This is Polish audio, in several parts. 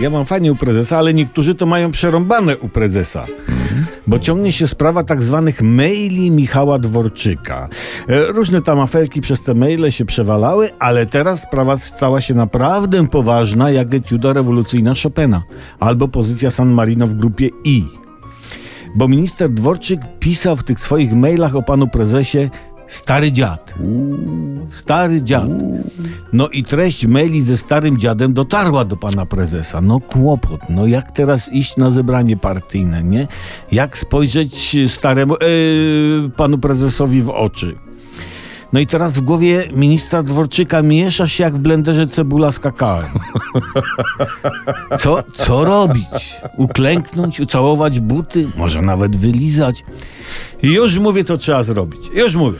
Ja mam fajnie u prezesa, ale niektórzy to mają przerąbane u prezesa. Bo ciągnie się sprawa tak zwanych maili Michała Dworczyka. E, Różne tam aferki przez te maile się przewalały, ale teraz sprawa stała się naprawdę poważna, jak etiuda rewolucyjna Chopina. Albo pozycja San Marino w grupie I. Bo minister Dworczyk pisał w tych swoich mailach o panu prezesie stary dziad. Stary dziad. No i treść maili ze starym dziadem dotarła do pana prezesa. No kłopot. No jak teraz iść na zebranie partyjne, nie? Jak spojrzeć staremu, e, panu prezesowi w oczy? No i teraz w głowie ministra Dworczyka miesza się jak w blenderze cebula z kakałem. Co, co robić? Uklęknąć, ucałować buty, może nawet wylizać. Już mówię, co trzeba zrobić. Już mówię.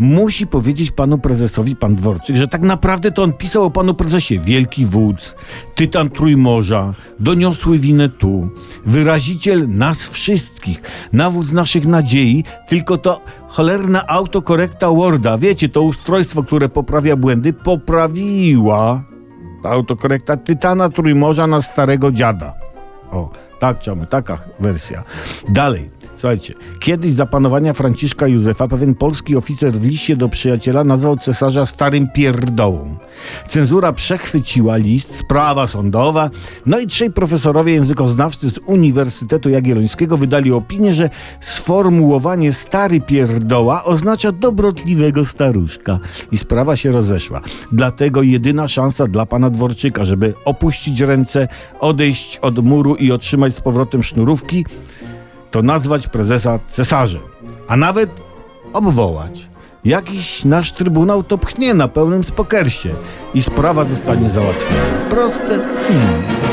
Musi powiedzieć panu prezesowi, pan Dworczyk, że tak naprawdę to on pisał o panu prezesie wielki wódz, tytan Trójmorza, doniosły winę tu, wyraziciel nas wszystkich, nawóz naszych nadziei, tylko to cholerna autokorekta Worda, wiecie, to ustrojstwo, które poprawia błędy, poprawiła ta autokorekta tytana Trójmorza na starego dziada. O, tak chciałbym, taka wersja. Dalej. Słuchajcie, kiedyś za panowania Franciszka Józefa pewien polski oficer w liście do przyjaciela nazwał cesarza starym pierdołą. Cenzura przechwyciła list, sprawa sądowa, no i trzej profesorowie językoznawcy z Uniwersytetu Jagiellońskiego wydali opinię, że sformułowanie stary pierdoła oznacza dobrotliwego staruszka. I sprawa się rozeszła. Dlatego jedyna szansa dla pana Dworczyka, żeby opuścić ręce, odejść od muru i otrzymać z powrotem sznurówki, to nazwać prezesa cesarzem, a nawet obwołać. Jakiś nasz trybunał to pchnie na pełnym spokersie i sprawa zostanie załatwiona. Proste? Hmm.